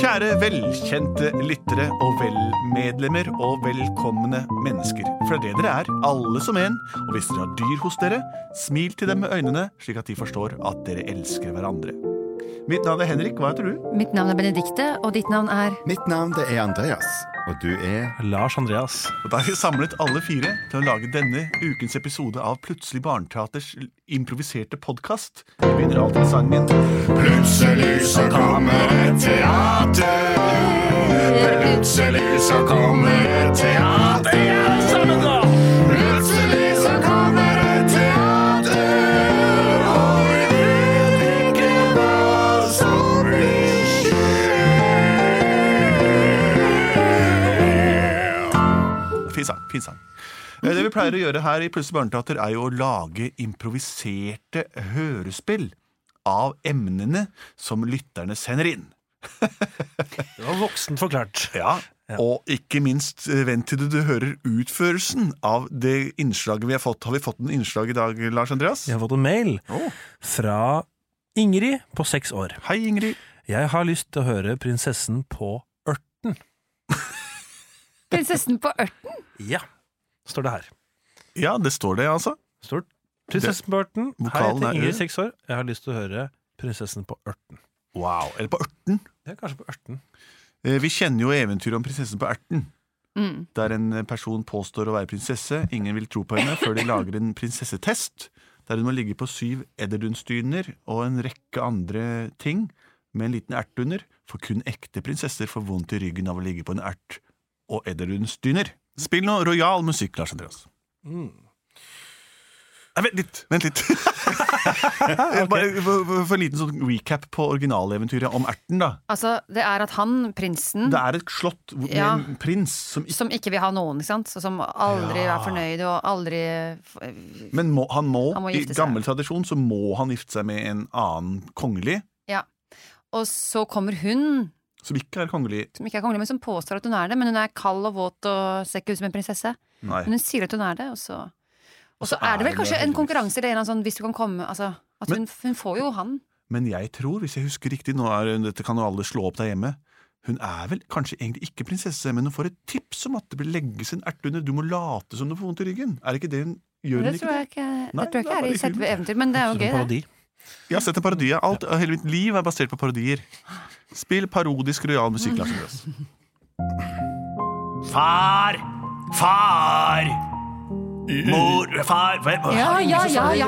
Kjære velkjente lyttere og velmedlemmer og velkomne mennesker. For det er det dere er, alle som en. Og hvis dere har dyr hos dere, smil til dem med øynene, slik at de forstår at dere elsker hverandre. Mitt navn er Henrik. Hva heter du? Mitt navn er Benedikte, og ditt navn er Mitt navn det er Andreas, og du er Lars Andreas. Og Da har vi samlet alle fire til å lage denne ukens episode av Plutselig barneteaters improviserte podkast. Vi begynner alltid med sangen Plutselig så kommer et teater. Plutselig så kommer et teater. Plutselig Fin sang. fin sang. Eh, Det vi pleier å gjøre her i Plutselig barneteater, er jo å lage improviserte hørespill av emnene som lytterne sender inn. Det var voksent forklart. Ja, Og ikke minst, eh, vent til du hører utførelsen av det innslaget vi har fått. Har vi fått en innslag i dag, Lars Andreas? Vi har fått en mail oh. fra Ingrid på seks år. Hei, Ingrid. Jeg har lyst til å høre Prinsessen på ørten. Prinsessen på ørten. Ja, står det her. Ja, det står det, altså. Står Prinsessen på ørten. Hei, jeg er heter Ingrid, seks år. Jeg har lyst til å høre Prinsessen på ørten. Wow. Eller på ørten. Det er kanskje på ørten. Eh, Vi kjenner jo eventyret om prinsessen på erten. Mm. Der en person påstår å være prinsesse. Ingen vil tro på henne før de lager en prinsessetest. Der hun må ligge på syv edderdunsdyner og en rekke andre ting med en liten ert under. For kun ekte prinsesser får vondt i ryggen av å ligge på en ert og edderdunstyner. Spill nå rojal musikk, Lars Andreas. Mm. Nei, vent litt! Vent litt. Bare for, en liten sånn recap på originaleventyret om erten, da. Altså, det er at han, prinsen, Det er et slott med Ja. en prins som ikke som ikke vil ha noen, ikke sant? Som aldri Ja. er fornøyd og aldri Men må, han må, Han må i gifte seg. gammel tradisjon så må han gifte seg med en annen kongelig, Ja. Og så kommer hun, som ikke er kongelig. som ikke er kongelig, men som påstår at hun er det. Men hun er kald og våt og ser ikke ut som en prinsesse. Nei. Men hun sier at hun er det, og så Og så er det vel kanskje en konkurranse eller en sånn hvis du kan komme Altså, at Men- hun, hun får jo han. Men jeg tror, hvis jeg husker riktig, nå er, dette kan jo alle slå opp der hjemme, hun er vel kanskje egentlig ikke prinsesse, men hun får et tips om at det blir legges en ert under. Du må late som du får vondt i ryggen. Er det ikke det hun gjør? hun Det ikke tror jeg ikke, Nei, det tror jeg det er ikke er i selve humor. eventyr, men det er jo gøy gøy. Jeg har sett en parodi. Alt, hele mitt liv er basert på parodier. Spill parodisk rojal musikk, Lars Andreas. Far! Far! Mor Far Ja, ja, ja,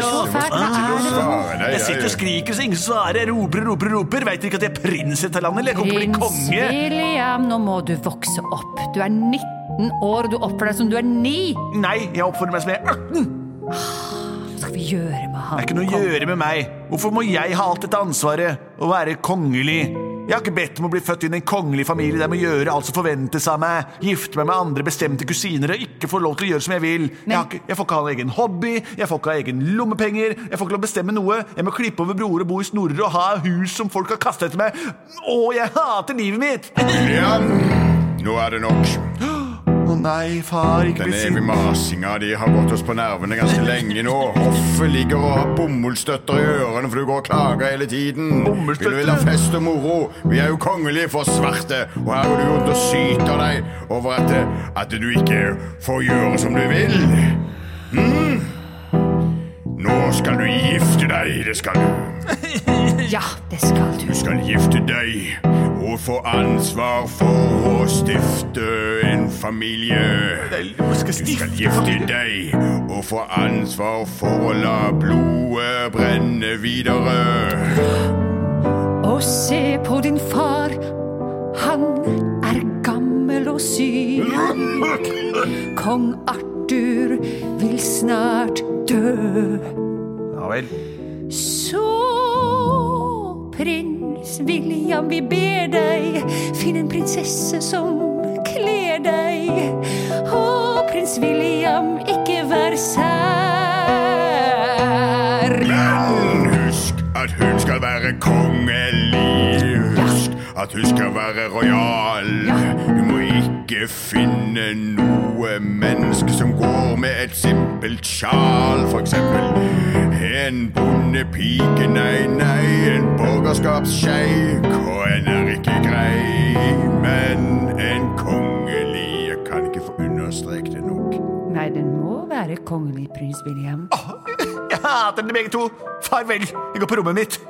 så fælt. Er? Jeg sitter og skriker så ingen svarer. Roper og roper og roper. Veit dere ikke at jeg er prins i dette landet? Eller jeg kommer til å bli Prins konge? William, nå må du vokse opp. Du er 19 år, og du oppfører deg som du er 9. Nei, jeg oppfører meg som jeg er 18. Skal vi gjøre med han? Det er ikke noe å gjøre med meg. Hvorfor må jeg ha alt dette ansvaret? Å være kongelig? Jeg har ikke bedt om å bli født inn i en kongelig familie der jeg må gjøre alt som forventes av meg. Gifte meg med andre bestemte kusiner og ikke få lov til å gjøre som jeg vil. Jeg, har ikke, jeg får ikke ha en egen hobby, jeg får ikke ha egen lommepenger, jeg får ikke lov til å bestemme noe. Jeg må klippe over broer og bo i snorer og ha hus som folk har kastet etter meg. Å, jeg hater livet mitt! William, nå er det nok. Nei, far, ikke Den bli evige masinga di har gått oss på nervene ganske lenge nå. Hoffet ligger og har bomullsstøtter i ørene for du går og klager hele tiden. Vil du vil ha fest og moro? Vi er jo kongelige for svarte, og her går du rundt og syter deg over at, at du ikke får gjøre som du vil. Mm? Nå skal du gifte deg, det skal du. Ja, det skal du. Du skal gifte deg og få ansvar for å stifte en familie. Du skal gifte deg og få ansvar for å la blodet brenne videre. Og se på din far, han er gammel og syk. Kong Arthur vil snart dø. Ja vel. Så prins William, vi ber deg, finn en prinsesse som kler deg. Å, prins William, ikke vær sær. Men husk at hun skal være kongelig. At hun skal være rojal. Du må ikke finne noe menneske som går med et simpelt sjal. For eksempel en bondepike, nei, nei, en borgerskapssjeik. Og en er ikke grei, men en kongelig. Jeg kan ikke få understreket det nok. Nei, den må være kongelig, prins William. Jeg hater dere begge to. Farvel. Jeg går på rommet mitt.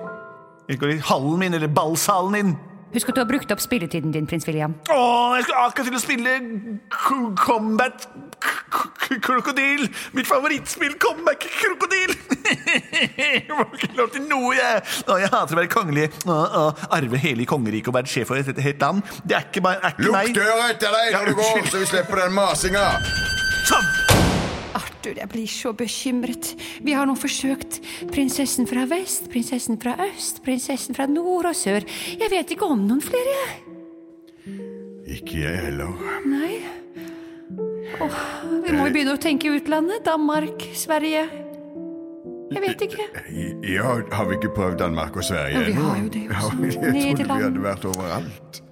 Jeg går i hallen min, eller ballsalen din. Husk at du har brukt opp spilletiden din, prins William. Å, jeg skulle akkurat til å spille Combat Krokodil. Mitt favorittspill, Combat Krokodil. Jeg får ikke lov til noe, jeg. Å, jeg hater å være kongelig. Å, å, arve hele kongeriket og være sjef for et helt land. Det er ikke, bare- er ikke Lukk meg. døra etter deg når du går, så vi slipper den masinga. Sånn. Arthur, jeg blir så bekymret. Vi har nå forsøkt prinsessen fra vest, prinsessen fra øst, prinsessen fra nord og sør. Jeg vet ikke om noen flere, jeg. Ikke jeg heller. Nei. Åh, vi må jo begynne å tenke utlandet. Danmark, Sverige. Jeg vet ikke. Ja, har vi ikke prøvd Danmark og Sverige Ja, vi har jo det også. Ja, jeg trodde vi hadde vært overalt.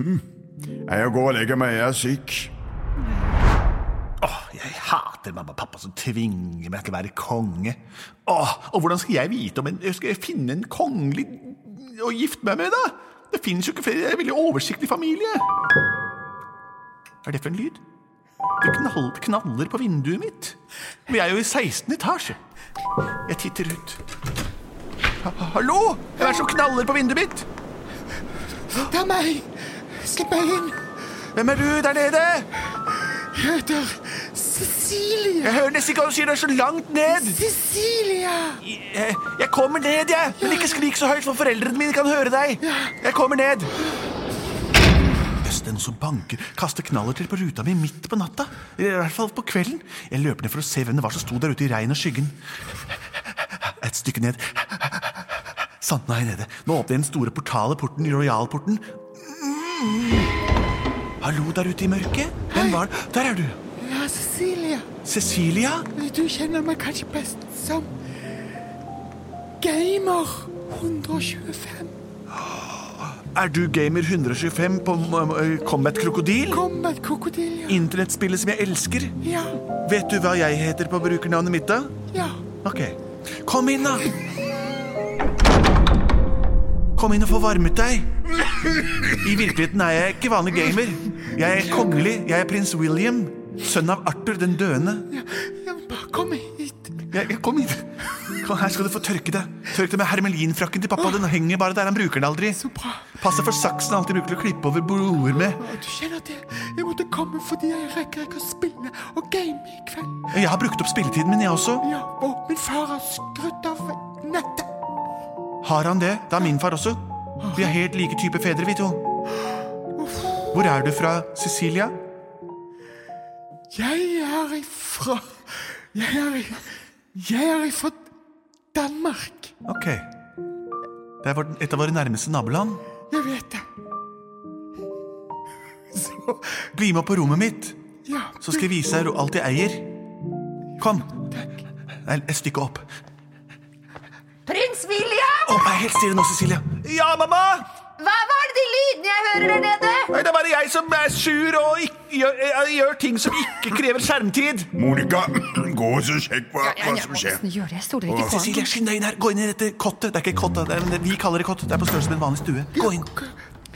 Hm. Jeg går og legger meg, jeg er syk. Jeg hater mamma og pappa som tvinger meg til å være konge. Åh, og hvordan skal jeg vite om en Skal jeg finne en kongelig å gifte meg med, da? Det finnes jo ikke flere. Jeg er en veldig oversiktlig familie. Hva er det for en lyd? Det knall, knaller på vinduet mitt. Vi er jo i 16. etasje. Jeg titter ut. Ha, hallo? Hvem er det som knaller på vinduet mitt? Det er meg! Slipp meg inn! Hvem er du der nede? Jeg heter Cecilie. Jeg hører nesten ikke hva du sier, du er så langt ned. Cecilia! Jeg, jeg kommer ned, jeg. Men ikke skrik så høyt, for foreldrene mine kan høre deg. Jeg kommer ned. Jøss, er som banker, kaster knaller til på ruta mi midt på natta. I hvert fall på kvelden. Jeg løper ned for å se hvem det var som sto der ute i regn og skyggen. Et stykke ned. Sanden er nede. Nå åpner jeg den store portale porten i royalporten. Mm. Hallo der ute i mørket. Hvem var det? Der er du. Cecilia. Cecilia? Du kjenner meg kanskje best som Gamer 125. Er du gamer 125 på Combat Krokodil? Combat Krokodil, ja. Internettspillet som jeg elsker. Ja, Vet du hva jeg heter på brukernavnet mitt, da? ja. Ok. Kom inn, da! Kom inn og få varmet deg. I virkeligheten er jeg ikke vanlig gamer. Jeg er kongelig. Jeg er prins William. Sønn av Arthur den døende. ja bare kom hit. Ja, ja, kom hit. Kom, her skal du få tørke deg. Tørk deg med hermelinfrakken til pappa. Den henger bare der. Han bruker den aldri. Så bra. Pass deg for saksen han alltid bruker til å klippe over broer med. Du kjenner at jeg, jeg måtte komme fordi jeg rekker ikke å spille og game i kveld. Jeg har brukt opp spilletiden min, jeg også. Ja, og min far har skrudd av nettet. Har han det? Det har min far også. Vi er helt like type fedre, vi to. Hvor er du fra, Cecilia? Jeg er ifra Jeg er, i- jeg er ifra Danmark. Ok. Det er et av våre nærmeste naboland. Jeg vet det. Så Bli med opp på rommet mitt, Ja. så skal jeg vise deg alt jeg eier. Kom. Nei, et stykke opp. Prins William! Å, er helt stille nå, Cecilia. Ja, mamma! Hva er det de lydene jeg hører der nede? Nei, Det er bare jeg som er sur og ikke, gjør, gjør ting som ikke krever skjermtid. Monica, gå og så sjekk hva, hva som skjer. Gjør det, jeg stoler ikke på Cecilie, skynd deg inn her. Gå inn i dette kottet. Det er ikke kottet, det er, men vi kaller det kott. Det er på størrelse med en vanlig stue. Gå inn.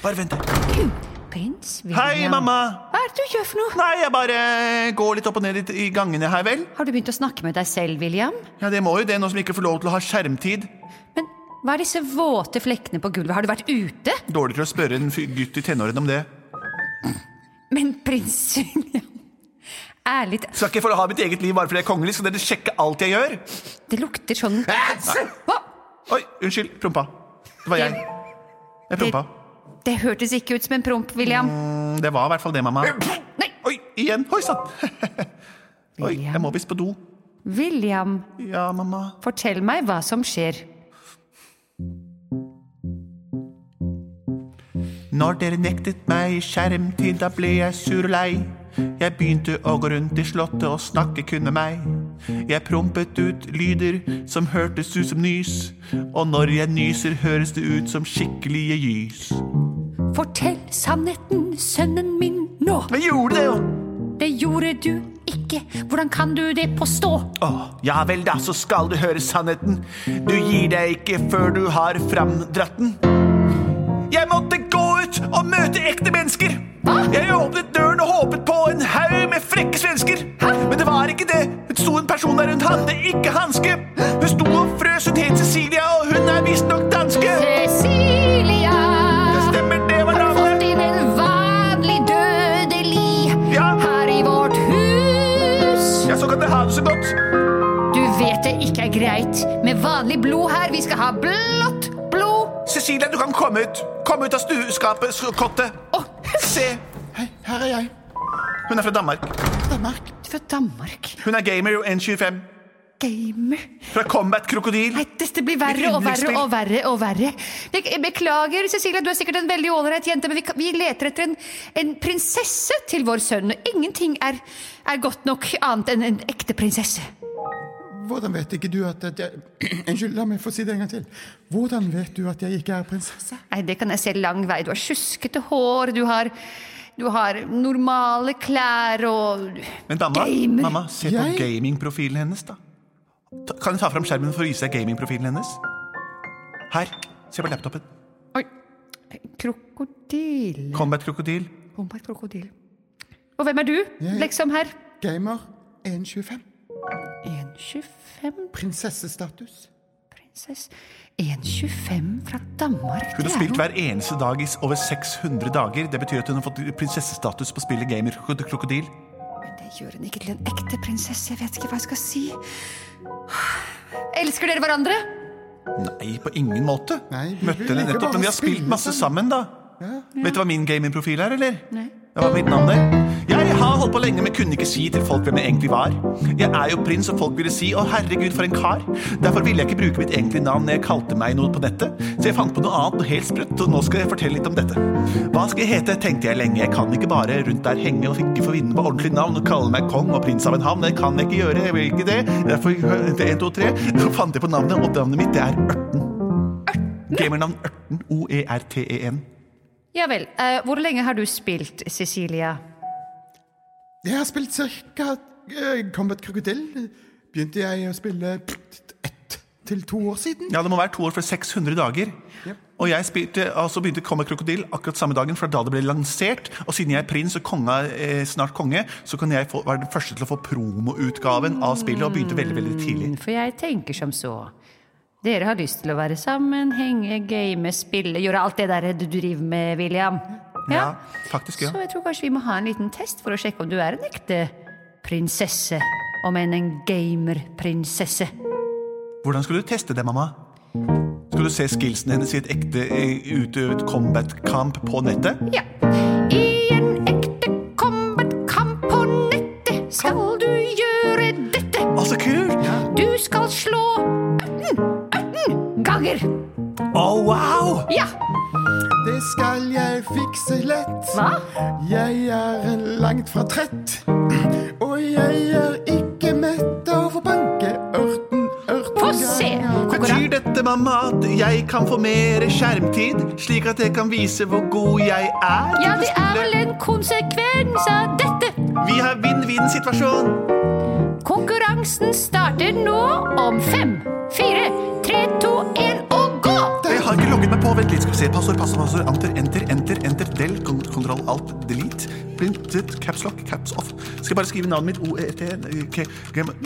Bare vent. Prins William. Hei, mamma. Hva er det du gjør for noe? Nei, jeg bare går litt opp og ned i, i gangene her, vel. Har du begynt å snakke med deg selv, William? Ja, det må jo det, nå som vi ikke får lov til å ha skjermtid. Men hva er disse våte flekkene på gulvet? Har du vært ute? Dårlig til å spørre en gutt i tenårene om det. Men prins William Ærlig talt, Skal ikke få ha mitt eget liv bare fordi jeg er kongelig? Skal dere sjekke alt jeg gjør? det lukter sånn Hva? Oi, unnskyld. Prompa. Det var jeg. Jeg prompa. Det hørtes ikke ut som en promp, William. Mm, Det var i hvert fall det, mamma. Nei, Oi, igjen. Oi sann. Oi, jeg må visst på do. William, Ja, mamma. fortell meg hva som skjer. Når dere nektet meg skjermtid, da ble jeg sur og lei. Jeg begynte å gå rundt i slottet og snakke kun med meg. Jeg prompet ut lyder som hørtes ut som nys, og når jeg nyser, høres det ut som skikkelige gys. Fortell sannheten, sønnen min, nå. Men gjorde det jo! Det gjorde du ikke. Hvordan kan du det påstå? Åh, ja vel da, så skal du høre sannheten. Du gir deg ikke før du har framdratt den. Jeg måtte gå ut og møte ekte mennesker. Jeg åpnet døren og håpet på en haug med frekke svensker. Men det var ikke det. Det sto en person der hun hadde ikke hanske. Hun sto og frøs, hun het Cecilia, og hun er visstnok danske. Cecilia! Det stemmer, det var Har fått inn en vanlig dødelig Ja. her i vårt hus. Ja, så kan dere ha det så godt. Du vet det ikke er greit med vanlig blod her. Vi skal ha blått blod. Cecilia, du kan komme ut. Kom ut av stueskapet, sk- kottet. Oh. Se, Hei, her er jeg. hun er fra Danmark. Danmark. fra Danmark. Hun er gamer og 1,25. Gamer. Fra Combat Krokodil. Nei, dette blir verre og verre og verre. og verre. Beklager, Cecilia, du er sikkert en veldig ålreit jente, men vi, vi leter etter en, en prinsesse til vår sønn. Ingenting er, er godt nok annet enn en ekte prinsesse. Hvordan vet ikke du at, at jeg Unnskyld, la meg få si det en gang til. Hvordan vet du at jeg ikke er prinsesse? Nei, Det kan jeg se lang vei. Du har sjuskete hår, du har, du har normale klær og Men mamma, Gamer. mamma se på Jeg? gamingprofilen hennes, da. Ta- Kan du ta fram skjermen for å vise deg gamingprofilen hennes? Her. Se på laptopen. Oi. Krokodil. Combat Krokodil. Combat-krokodil. Og hvem er du, Jeg- liksom her? Gamer 1,25. 1,25 Prinsessestatus. prinsesse 1,25 fra Danmark. Hun har spilt hver eneste dag i over 600 dager. Det betyr at hun har fått prinsessestatus på spillet Gamer Krok- Krokodil. Men det gjør hun ikke til en ekte prinsesse. Jeg vet ikke hva jeg skal si. Elsker dere hverandre? Nei, på ingen måte. Nei, vi- Møtte henne nettopp, men vi har spilt masse sammen. da. Vet du hva min gamingprofil er, eller? Nei. Det var mitt navn der. Jeg har holdt på lenge, men kunne ikke si til folk hvem jeg egentlig var. Jeg er jo prins, og folk ville si 'Å, herregud, for en kar'. Derfor ville jeg ikke bruke mitt egentlige navn når jeg kalte meg noe på nettet. Så jeg fant på noe annet, noe helt sprøtt, og nå skal jeg fortelle litt om dette. Hva skal jeg hete, tenkte jeg lenge. Jeg kan ikke bare rundt der henge og ikke få vinne på ordentlig navn og kalle meg kong og prins av en havn. Det kan jeg ikke gjøre, jeg vil ikke det. Derfor, 1, 2, 3, så fant jeg på navnet, og navnet mitt, det er Ørten. Gamernavn Ørten. O-e-r-t-e-n. Ja vel. eh, hvor lenge har du spilt, Cecilia? Jeg har spilt ca. Combat Krokodil. Begynte jeg å spille ett til to år siden. Ja, det må være to år for 600 dager. Yep. Og jeg spilte, altså begynte Kommer Krokodil akkurat samme dagen, for da det ble lansert. Og siden jeg er prins og konga eh, snart konge, så kan jeg få, være den første til å få promoutgaven av spillet, og begynte veldig, veldig tidlig. For jeg tenker som så. Dere har lyst til å være sammen, henge, game, spille, gjøre alt det der du driver med, William. Ja, faktisk, ja. Så jeg tror kanskje vi må ha en liten test for å sjekke om du er en ekte prinsesse. Om enn en gamerprinsesse. Hvordan skal du teste det, mamma? Skal du se skillsene hennes i et ekte utøvet combat-kamp på nettet? Ja. 18 ganger. Å, wow! Ja. Det skal jeg fikse lett. Hva? Jeg er langt fra trett. Og jeg er ikke mett av å banke ørten, ørten Få se. Betyr dette, mamma, at jeg kan få mer skjermtid, slik at jeg kan vise hvor god jeg er? Ja, det er vel en konsekvens av dette. Vi har vinn-vinn-situasjon. Konkurransen starter nå om fem, fire, tre, to, én og gå! Jeg har ikke logget meg på. Vent litt, skal vi se. Passord, passord, passord. Enter, enter, enter, enter. Del, kon- kontroll, alt, delete. Printet, caps lock, caps off. Skal jeg bare skrive navnet mitt? O-e-t.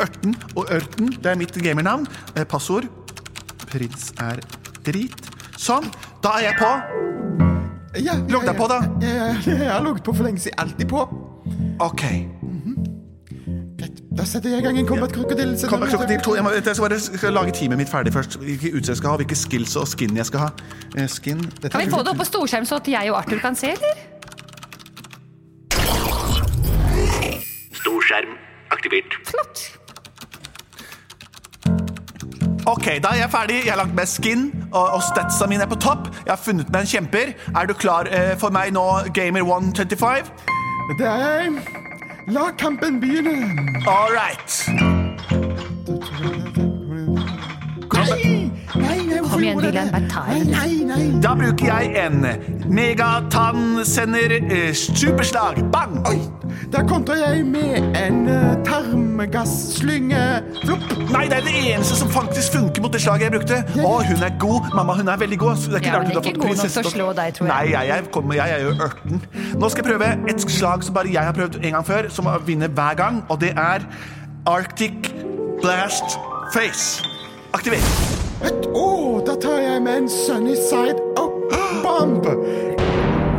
Ørten og Ørten. Det er mitt gamernavn. Eh, Passord. Prins er drit. Sånn. Da er jeg på. Ja, Logg deg på, da. Jeg har logget på for lenge siden. Alltid på. Ok. Da setter jeg i gang en Combat Krokodil. Combat Kom, krokodil 2. Jeg, må, jeg skal bare skal lage teamet mitt ferdig først. Hvilke utstyr jeg skal ha, hvilke skills og skin jeg skal ha. Eh, Skin dette Kan vi få det opp på storskjerm så at jeg og Arthur kan se, eller? Storskjerm aktivert. Flott. Ok, da er jeg ferdig. Jeg har lagt med skin, og, og statsa mine er på topp. Jeg har funnet meg en kjemper. Er du klar eh, for meg nå, Gamer 125? Det er jeg. La kampen begynne. All right. Hvorfor Kom igjen, William, bare ta en. nei, nei. Da bruker jeg en megatannsender eh, superslag. Bang! Oi, da kontrer jeg med en uh, tarmgasslynge. Flopp. Nei, det er det eneste som faktisk funker mot det slaget jeg brukte. Å, hun er god. Mamma, hun er veldig god. Så det er ikke Ja, rart hun har ikke fått god nok til å prinsesse- slå deg, tror jeg. Nei, jeg, jeg, kommer, jeg er jo ørten. Nå skal jeg prøve et slag som bare jeg har prøvd en gang før, som vinner hver gang, og det er Arctic Blast Face. Aktiver. Å, da tar jeg med en sunny side up bomb.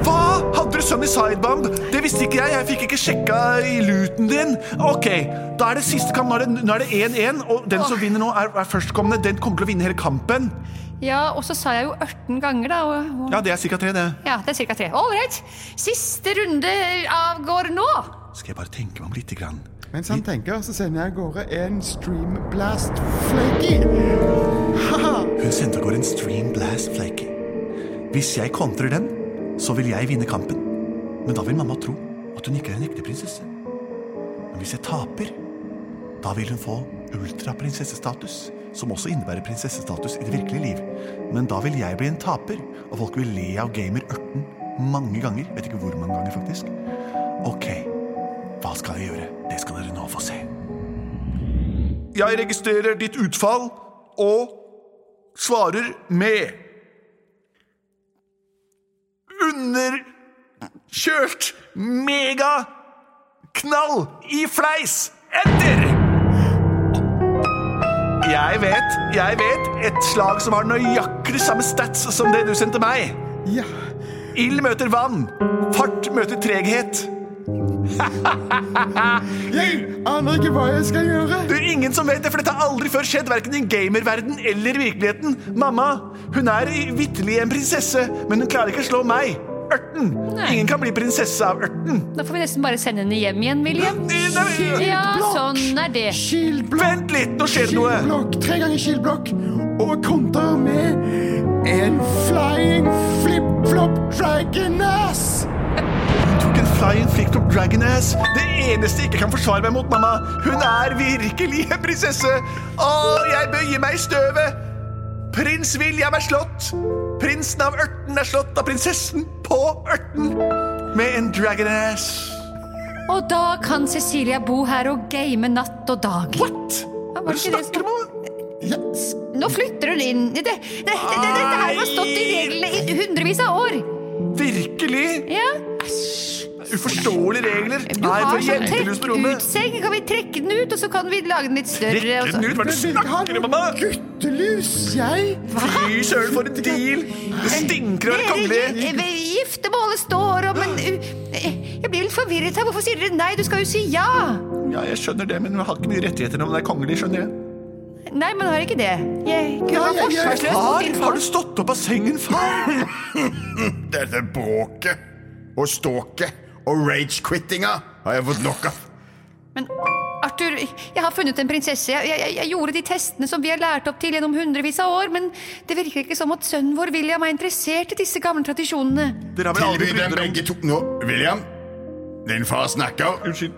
Hva? Hadde du Sunny Sidebomb? Det visste ikke jeg. Jeg fikk ikke sjekka i luten din. Ok, Da er det siste kamp. Nå er det- Nå er det 1-1, og den som vinner nå, er, er førstkommende. Den kommer til å vinne hele kampen. Ja, og så sa jeg jo 18 ganger, da. Og, og, Ja, det er ca. tre, det. ja, det er cirka tre. All right. Siste runde avgår nå. Skal jeg bare tenke meg om lite grann. Mens han tenker, så sender jeg av gårde en stream blast flaky. Hun sendte av gårde en Stream Blast Flaky. Hvis jeg kontrer den, så vil jeg vinne kampen. Men da vil mamma tro at hun ikke er en ekte prinsesse. Men hvis jeg taper, da vil hun få ultraprinsessestatus, som også innebærer prinsessestatus i det virkelige liv. Men da vil jeg bli en taper, og folk vil le av gamer Ørten mange ganger. Vet ikke hvor mange ganger, faktisk. Ok, hva skal jeg gjøre? Det skal dere nå få se. Jeg registrerer ditt utfall og svarer med Underkjørt megaknall i fleis! Enter! Jeg vet, jeg vet. Et slag som har nøyaktig samme stats som det du sendte meg. Ja. Ild møter vann. Fart møter treghet. Jeg aner ikke hva jeg skal gjøre. Det er ingen som vet det, for dette har aldri før skjedd, verken i gamerverden eller i virkeligheten. Mamma, hun er vitterlig en prinsesse, men hun klarer ikke å slå meg. Ørten. Nei. Ingen kan bli prinsesse av ørten. Da får vi nesten bare sende henne hjem igjen, William. Ja, sånn er det. Shieldblokk. Vent litt, nå skjer det noe. Shieldblokk. Tre ganger shieldblokk. Og konter med en flying flip-flop tok en flying flick of dragon ass. Det eneste jeg ikke kan forsvare meg mot, mamma. Hun er virkelig en prinsesse. Å, jeg bøyer meg i støvet. Prins William er slått. Prinsen av ørten er slått av prinsessen på ørten med en dragon ass. Og da kan Cecilia bo her og game natt og dag. What? Hva var er du snakker om? Yes. Nå flytter hun inn. Det, det, det, det, dette her har stått i reglene i hundrevis av år. Virkelig? Ja. Uforståelige regler. Du Nei, har sånn trekk-ut-seng. Kan vi trekke den ut, og så kan vi lage den litt større? Trekke den ut, hva er det du snakker om, mamma? guttelus, jeg. Fy søren, for en deal! Det stinker av det kongelige. kongelig. gi- giftermålet står og Men uh, jeg blir litt forvirret her. Hvorfor sier dere nei? Du skal jo si ja. Ja, jeg skjønner det, men hun har ikke mye rettigheter når hun er kongelig, skjønner jeg. Nei, man har ikke det. Jeg kunne ja. forsvarsløs Far, har du stått opp av sengen, far? Dette bråket og ståket og rage-quittinga har jeg fått nok av. Men Arthur, jeg har funnet en prinsesse. Jeg, jeg, jeg gjorde de testene som vi har lært opp til gjennom hundrevis av år, men det virker ikke som at sønnen vår William er interessert i disse gamle tradisjonene. Dere har vel aldri Tilby dem begge to Nå, William. Din far snakker. Unnskyld.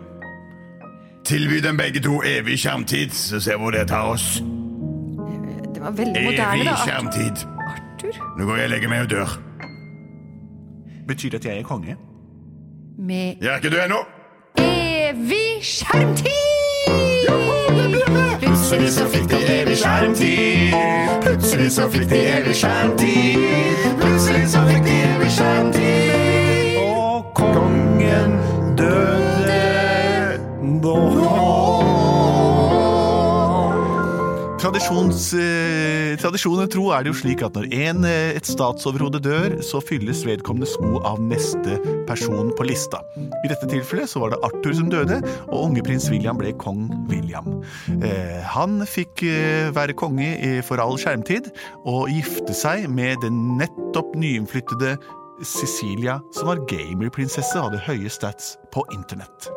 Tilby dem begge to evig skjermtid, så ser vi hvor det tar oss. Det var veldig moderne, da. Evig skjermtid. Arthur? Nå går jeg og legger meg og dør. Betyr det at jeg er konge? Med Jeg er ikke død ennå. evig skjermtid! Plutselig så fikk de evig skjermtid. Plutselig så fikk de evig skjermtid. Plutselig så fikk de evig skjermtid. Og kongen døde Tradisjons, eh, tradisjonen tro er det jo slik at når en, eh, et statsoverhode dør, så fylles vedkommende sko av neste person på lista. I dette tilfellet så var det Arthur som døde, og unge prins William ble kong William. Eh, han fikk eh, være konge for all skjermtid, og gifte seg med den nettopp nyinnflyttede Cecilia, som var gamerprinsesse og hadde høye stats på internett.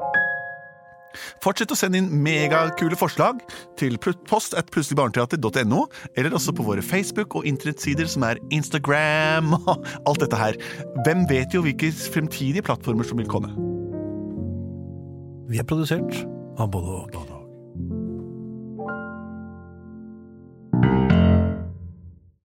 Fortsett å sende inn megakule forslag til post at plutseligbarneteater.no, eller også på våre Facebook- og internettsider som er Instagram og alt dette her. Hvem vet jo hvilke fremtidige plattformer som vil komme? Vi er produsert av både og.